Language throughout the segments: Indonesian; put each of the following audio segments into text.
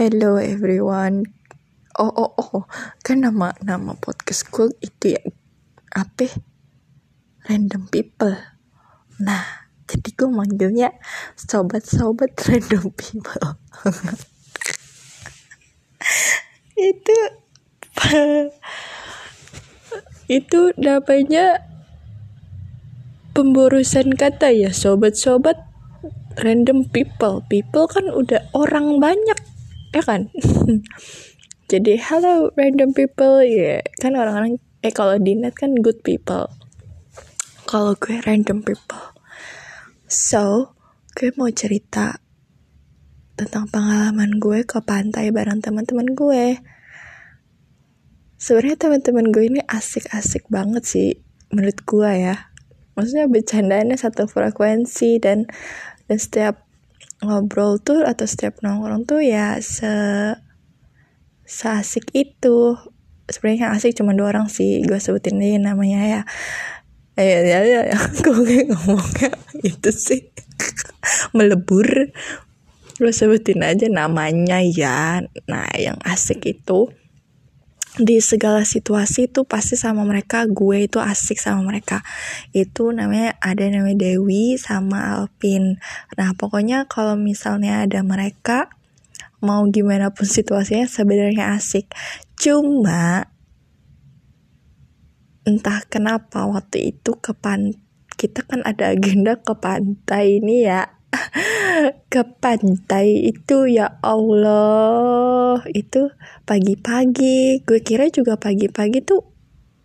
Hello everyone. Oh oh oh, kan nama nama podcast gue itu ya apa? Random people. Nah, jadi gue manggilnya sobat-sobat random people. itu itu namanya pemburusan kata ya sobat-sobat random people people kan udah orang banyak ya kan? Jadi hello random people. Ya yeah. kan orang-orang eh kalau di net kan good people. Kalau gue random people. So gue mau cerita tentang pengalaman gue ke pantai bareng teman-teman gue. Sebenarnya teman-teman gue ini asik-asik banget sih menurut gue ya. Maksudnya bercandanya satu frekuensi dan dan setiap ngobrol tuh atau setiap nongkrong tuh ya se seasik itu. Sebenarnya asik cuma dua orang sih gue sebutin aja namanya ya. Ya ya ya, ya. gue ngomongnya itu sih. Melebur. Gue sebutin aja namanya ya. Nah yang asik itu di segala situasi tuh pasti sama mereka gue itu asik sama mereka. Itu namanya ada namanya Dewi sama Alpin. Nah pokoknya kalau misalnya ada mereka mau gimana pun situasinya sebenarnya asik. Cuma entah kenapa waktu itu ke pan kita kan ada agenda ke pantai ini ya ke pantai itu ya Allah. Itu pagi-pagi. Gue kira juga pagi-pagi tuh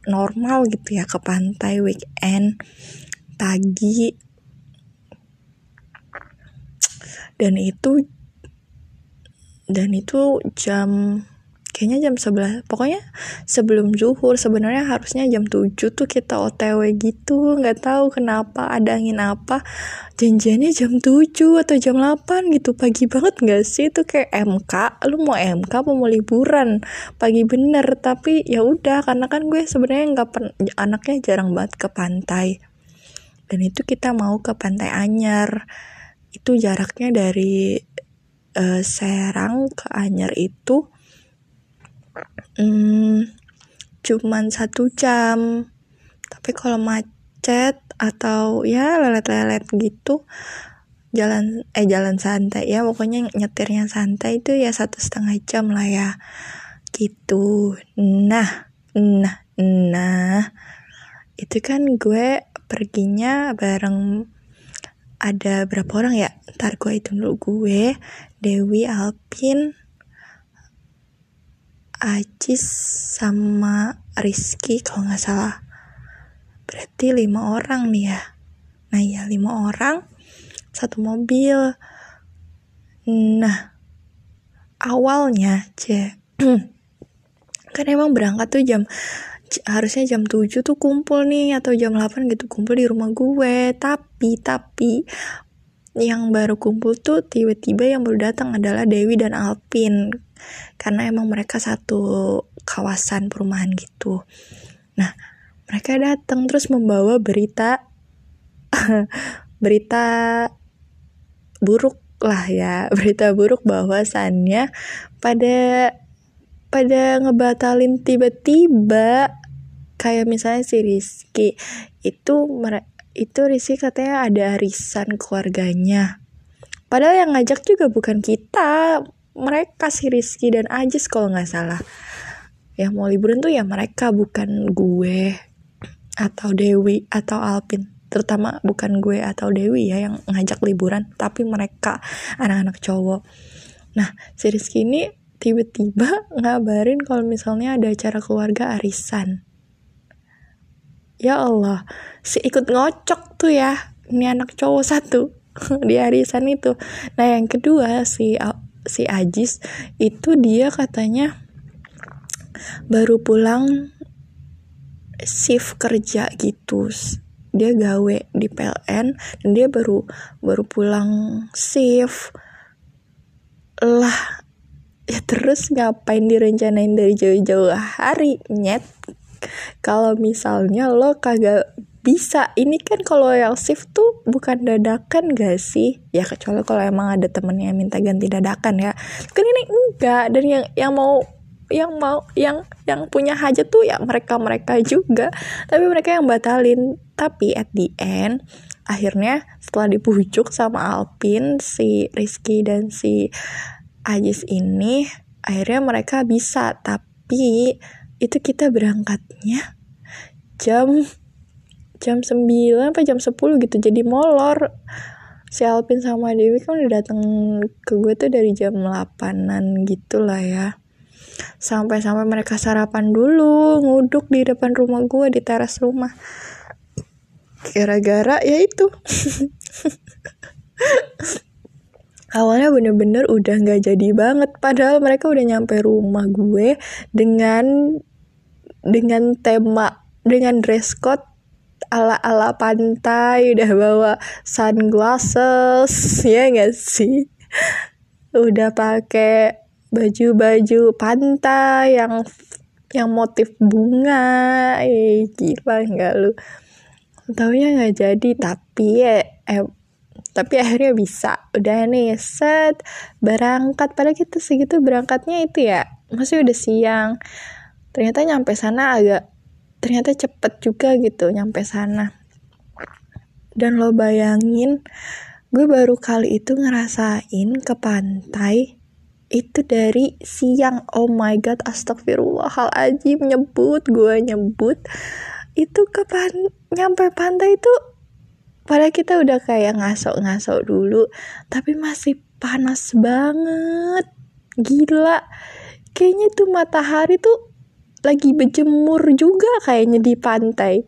normal gitu ya ke pantai weekend pagi. Dan itu dan itu jam kayaknya jam 11 pokoknya sebelum zuhur sebenarnya harusnya jam 7 tuh kita otw gitu nggak tahu kenapa ada angin apa. Janjiannya jam 7 atau jam 8 gitu pagi banget nggak sih? Itu kayak MK lu mau MK apa mau liburan? Pagi bener tapi ya udah karena kan gue sebenarnya nggak anaknya jarang banget ke pantai. Dan itu kita mau ke pantai Anyar. Itu jaraknya dari uh, Serang ke Anyar itu hmm, cuman satu jam. Tapi kalau macet atau ya lelet-lelet gitu jalan eh jalan santai ya pokoknya nyetirnya santai itu ya satu setengah jam lah ya. Gitu. Nah nah nah. Itu kan gue perginya bareng ada berapa orang ya? Ntar gue hitung dulu. Gue Dewi Alpin Ajis sama Rizky kalau nggak salah. Berarti lima orang nih ya? Nah ya lima orang satu mobil. Nah awalnya c kan emang berangkat tuh jam harusnya jam 7 tuh kumpul nih atau jam 8 gitu kumpul di rumah gue. Tapi tapi yang baru kumpul tuh tiba-tiba yang baru datang adalah Dewi dan Alpin karena emang mereka satu kawasan perumahan gitu. Nah mereka datang terus membawa berita berita buruk lah ya berita buruk bahwasannya pada pada ngebatalin tiba-tiba kayak misalnya si Rizky itu itu Rizky katanya ada arisan keluarganya. Padahal yang ngajak juga bukan kita mereka si Rizky dan Ajis kalau nggak salah. Yang mau liburan tuh ya mereka bukan gue atau Dewi atau Alpin. Terutama bukan gue atau Dewi ya yang ngajak liburan tapi mereka anak-anak cowok. Nah si Rizky ini tiba-tiba ngabarin kalau misalnya ada acara keluarga arisan. Ya Allah si ikut ngocok tuh ya ini anak cowok satu di arisan itu. Nah yang kedua si si Ajis itu dia katanya baru pulang shift kerja gitu. Dia gawe di PLN dan dia baru baru pulang shift. Lah ya terus ngapain direncanain dari jauh-jauh hari? Nyet kalau misalnya lo kagak bisa. Ini kan kalau yang shift tuh bukan dadakan gak sih? Ya kecuali kalau emang ada temennya yang minta ganti dadakan ya. Kan ini enggak. Dan yang yang mau yang mau yang yang punya hajat tuh ya mereka mereka juga. Tapi mereka yang batalin. Tapi at the end akhirnya setelah dipujuk sama Alpin si Rizky dan si Ajis ini akhirnya mereka bisa. Tapi itu kita berangkatnya jam jam 9 apa jam 10 gitu jadi molor. Si Alpin sama Dewi kan udah datang ke gue tuh dari jam 8an gitu lah ya. Sampai-sampai mereka sarapan dulu nguduk di depan rumah gue di teras rumah. Gara-gara ya itu. Awalnya bener-bener udah nggak jadi banget padahal mereka udah nyampe rumah gue dengan dengan tema dengan dress code ala-ala pantai udah bawa sunglasses ya gak sih? Udah pakai baju-baju pantai yang yang motif bunga. Eh gila nggak lu. Taunya nggak jadi tapi ya eh, tapi akhirnya bisa. Udah nih set berangkat. Pada kita segitu berangkatnya itu ya masih udah siang. Ternyata nyampe sana agak ternyata cepet juga gitu nyampe sana. Dan lo bayangin gue baru kali itu ngerasain ke pantai itu dari siang. Oh my god astagfirullahaladzim nyebut gue nyebut. Itu ke pan nyampe pantai itu pada kita udah kayak ngasok-ngasok dulu tapi masih panas banget. Gila. Kayaknya tuh matahari tuh lagi berjemur juga kayaknya di pantai.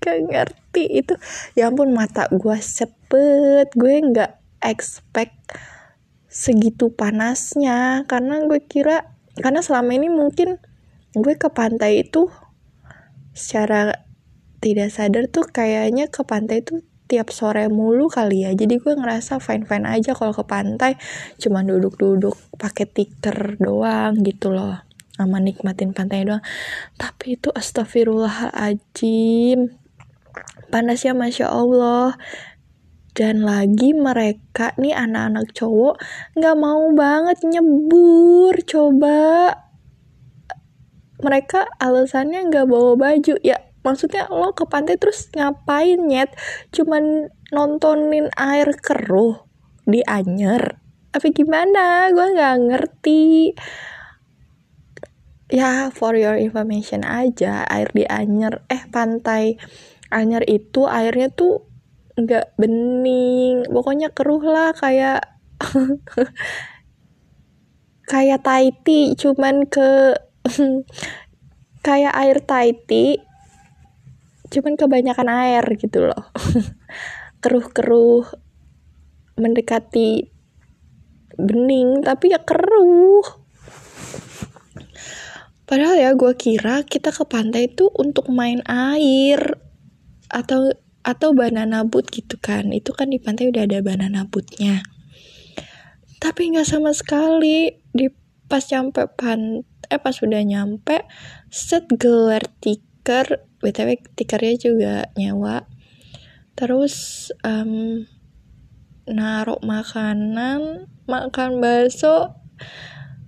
Gak ngerti itu. Ya ampun mata gue sepet. Gue nggak expect segitu panasnya. Karena gue kira karena selama ini mungkin gue ke pantai itu secara tidak sadar tuh kayaknya ke pantai itu tiap sore mulu kali ya. Jadi gue ngerasa fine fine aja kalau ke pantai. Cuma duduk-duduk pakai tikar doang gitu loh sama nikmatin pantai doang. Tapi itu astagfirullahaladzim. Panasnya masya Allah. Dan lagi mereka nih anak-anak cowok nggak mau banget nyebur coba. Mereka alasannya nggak bawa baju. Ya maksudnya lo ke pantai terus ngapain nyet? Cuman nontonin air keruh di Anyer. Tapi gimana? Gue nggak ngerti ya for your information aja air di Anyer. Eh pantai Anyer itu airnya tuh nggak bening. Pokoknya keruh lah kayak kayak Taiti cuman ke kayak air Taiti cuman kebanyakan air gitu loh. Keruh-keruh mendekati bening tapi ya keruh Padahal ya gue kira kita ke pantai itu untuk main air atau atau banana boat gitu kan. Itu kan di pantai udah ada banana boatnya. Tapi nggak sama sekali di pas nyampe pan eh pas udah nyampe set gelar tiker btw tikernya juga nyawa terus um, naruh makanan makan bakso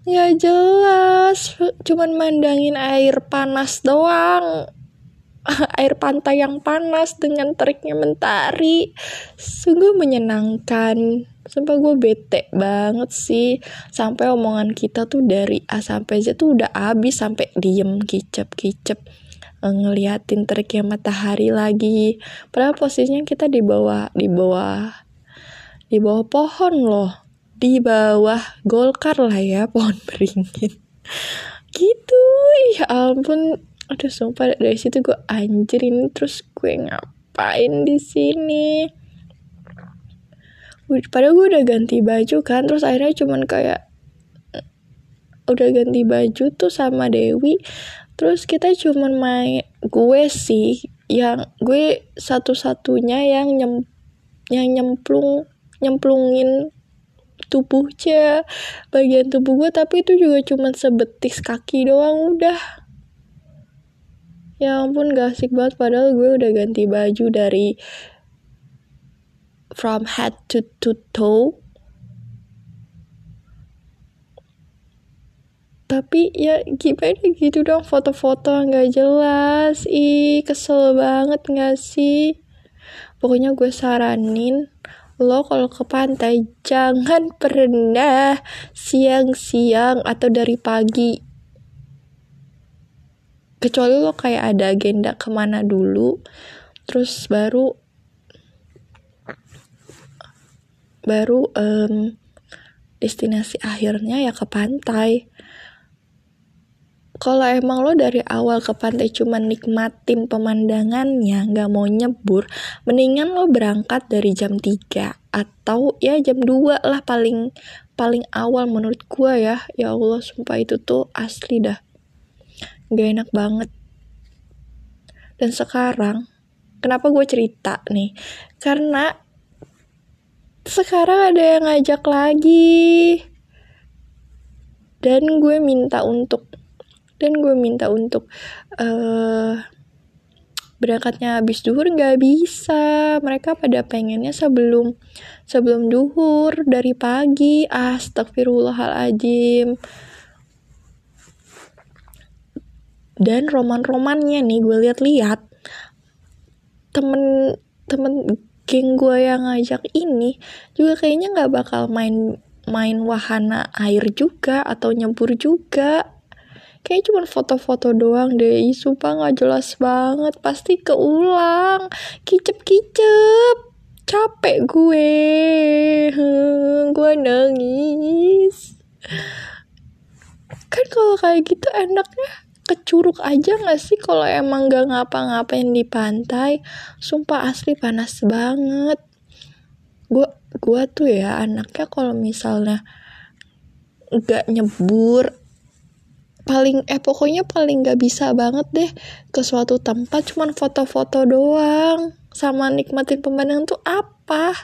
nggak jelas. Cuman mandangin air panas doang. Air pantai yang panas dengan teriknya mentari. Sungguh menyenangkan. Sampai gue bete banget sih. Sampai omongan kita tuh dari A sampai Z tuh udah abis sampai diem kicep kicep eh, ngeliatin teriknya matahari lagi. Padahal posisinya kita di bawah di bawah di bawah pohon loh di bawah Golkar lah ya pohon beringin. Gitu ya ampun. Aduh sumpah dari situ gue anjirin terus gue ngapain di sini? Padahal gue udah ganti baju kan terus akhirnya cuman kayak udah ganti baju tuh sama Dewi. Terus kita cuman main gue sih yang gue satu-satunya yang nyem yang nyemplung nyemplungin tubuhnya bagian tubuh gue tapi itu juga cuma sebetis kaki doang udah. Ya ampun gak asik banget padahal gue udah ganti baju dari from head to, to toe. Tapi ya gimana gitu dong foto-foto nggak jelas. Ih kesel banget gak sih? Pokoknya gue saranin lo kalau ke pantai jangan pernah siang-siang atau dari pagi. Kecuali lo kayak ada agenda ke mana dulu terus baru baru um, destinasi akhirnya ya ke pantai kalau emang lo dari awal ke pantai cuma nikmatin pemandangannya nggak mau nyebur mendingan lo berangkat dari jam 3 atau ya jam 2 lah paling paling awal menurut gua ya. Ya Allah sumpah itu tuh asli dah. Gak enak banget. Dan sekarang kenapa gue cerita nih? Karena sekarang ada yang ngajak lagi. Dan gue minta untuk dan gue minta untuk uh, berangkatnya habis duhur nggak bisa. Mereka pada pengennya sebelum sebelum duhur dari pagi. Astagfirullahaladzim dan roman-romannya nih gue lihat-lihat temen temen geng gue yang ngajak ini juga kayaknya nggak bakal main main wahana air juga atau nyebur juga kayak cuma foto-foto doang deh sumpah nggak jelas banget. Pasti keulang. Kicep-kicep. Capek gue. Gue nangis. Kan kalau kayak gitu enaknya ke curug aja gak sih? Kalau emang gak ngapa-ngapain di pantai sumpah asli panas banget. Gue gue tuh ya anaknya kalau misalnya gak nyebur paling eh pokoknya paling gak bisa banget deh ke suatu tempat cuman foto-foto doang sama nikmatin pemandangan tuh apa?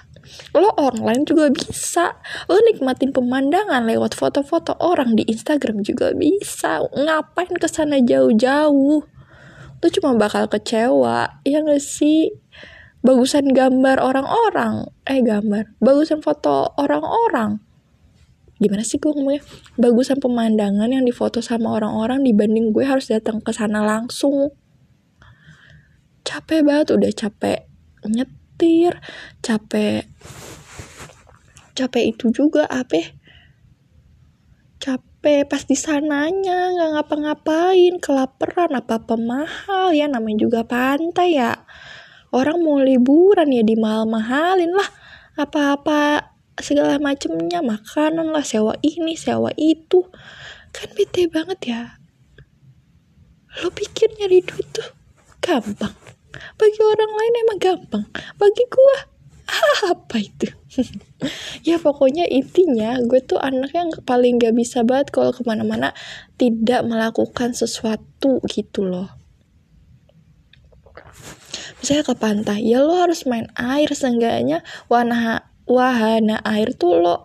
Lo online juga bisa. Lo nikmatin pemandangan lewat foto-foto orang di Instagram juga bisa. Ngapain ke sana jauh-jauh? Lo cuma bakal kecewa ya gak sih? Bagusan gambar orang-orang. Eh gambar. Bagusan foto orang-orang gimana sih gue ngomongnya? Bagusan pemandangan yang difoto sama orang-orang dibanding gue harus datang ke sana langsung. Capek banget udah capek nyet nyetir capek capek itu juga apa capek pas di sananya nggak ngapa-ngapain kelaparan apa apa mahal ya namanya juga pantai ya. Orang mau liburan ya di mahal mahalin lah. Apa-apa segala macemnya makanan lah sewa ini sewa itu. Kan bete banget ya. Lo pikir nyari duit tuh gampang? Bagi orang lain emang gampang bagi gue apa itu? Ya pokoknya intinya gue tuh anak yang paling gak bisa banget kalau ke mana-mana tidak melakukan sesuatu gitu loh. Misalnya ke pantai ya lo harus main air seenggaknya wahana wahana air tuh lo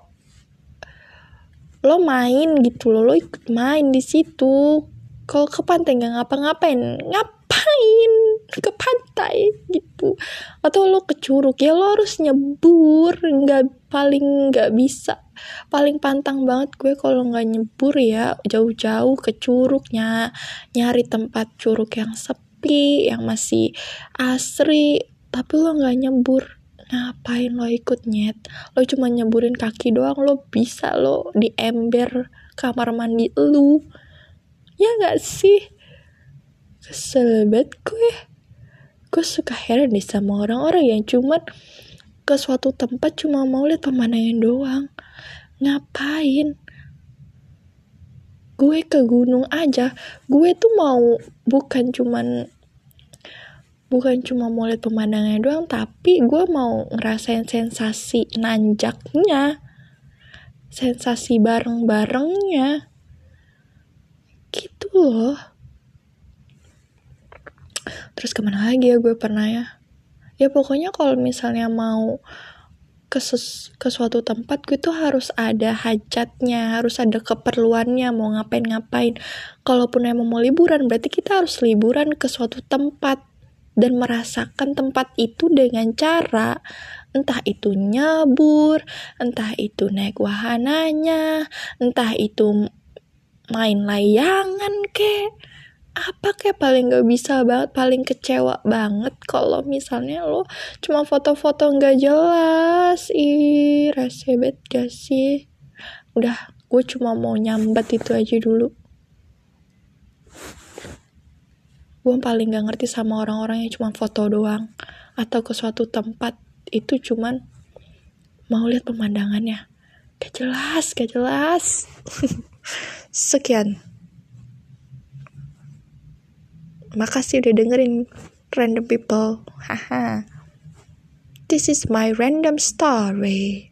lo main gitu loh lo ikut main di situ. Kalau ke pantai nggak ngapa-ngapain ngapain? Ke pantai gitu. Atau lo ke curug ya lo harus nyebur nggak paling nggak bisa. Paling pantang banget gue kalau nggak nyebur ya jauh-jauh ke curugnya nyari tempat curug yang sepi yang masih asri tapi lo nggak nyebur ngapain lo ikut nyet? Lo cuma nyeburin kaki doang lo bisa lo di ember kamar mandi lu. Ya nggak sih? Kesel banget gue. Gue suka heran nih sama orang-orang yang cuma ke suatu tempat cuma mau lihat pemandangan doang. Ngapain? Gue ke gunung aja. Gue tuh mau bukan cuman bukan cuma mau lihat pemandangan doang tapi gue mau ngerasain sensasi nanjaknya sensasi bareng-barengnya. Gitu loh. Terus ke mana lagi ya gue pernah ya? Ya pokoknya kalau misalnya mau ke, ke suatu tempat gue tuh harus ada hajatnya harus ada keperluannya mau ngapain-ngapain. Kalaupun emang mau liburan berarti kita harus liburan ke suatu tempat dan merasakan tempat itu dengan cara entah itu nyabur, entah itu naik wahananya, entah itu main layangan kek apa kayak paling gak bisa banget paling kecewa banget kalau misalnya lo cuma foto-foto nggak jelas. Ih rese banget gak sih? Udah gue cuma mau nyambat itu aja dulu gue paling gak ngerti sama orang-orang yang cuma foto doang atau ke suatu tempat itu cuman mau lihat pemandangannya gak jelas gak jelas sekian Makasih udah dengerin Random People. Haha. This is my random story.